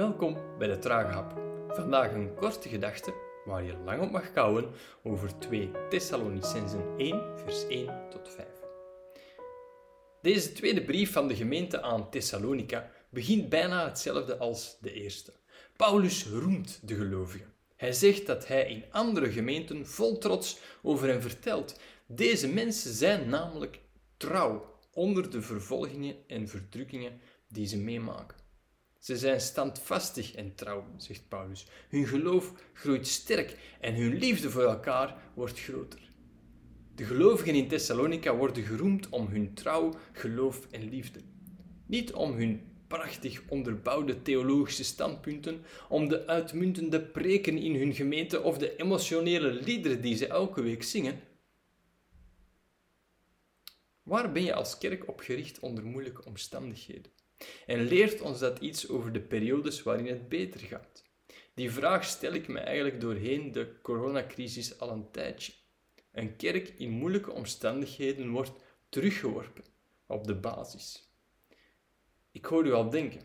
Welkom bij de Trage Hap. Vandaag een korte gedachte waar je lang op mag kouwen over 2 Thessalonicensen 1, vers 1 tot 5. Deze tweede brief van de gemeente aan Thessalonica begint bijna hetzelfde als de eerste. Paulus roemt de gelovigen. Hij zegt dat hij in andere gemeenten vol trots over hen vertelt. Deze mensen zijn namelijk trouw onder de vervolgingen en verdrukkingen die ze meemaken. Ze zijn standvastig en trouw, zegt Paulus. Hun geloof groeit sterk en hun liefde voor elkaar wordt groter. De gelovigen in Thessalonica worden geroemd om hun trouw, geloof en liefde. Niet om hun prachtig onderbouwde theologische standpunten, om de uitmuntende preken in hun gemeente of de emotionele liederen die ze elke week zingen. Waar ben je als kerk op gericht onder moeilijke omstandigheden? En leert ons dat iets over de periodes waarin het beter gaat? Die vraag stel ik me eigenlijk doorheen de coronacrisis al een tijdje. Een kerk in moeilijke omstandigheden wordt teruggeworpen op de basis. Ik hoor u al denken.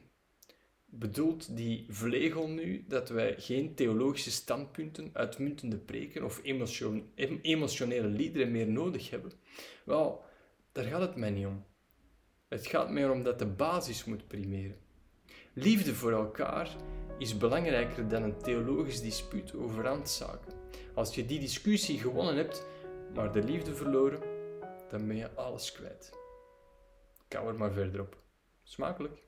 Bedoelt die vlegel nu dat wij geen theologische standpunten, uitmuntende preken of emotionele liederen meer nodig hebben? Wel, daar gaat het mij niet om. Het gaat meer om dat de basis moet primeren. Liefde voor elkaar is belangrijker dan een theologisch dispuut over randzaken. Als je die discussie gewonnen hebt, maar de liefde verloren, dan ben je alles kwijt. Kou er maar verder op. Smakelijk.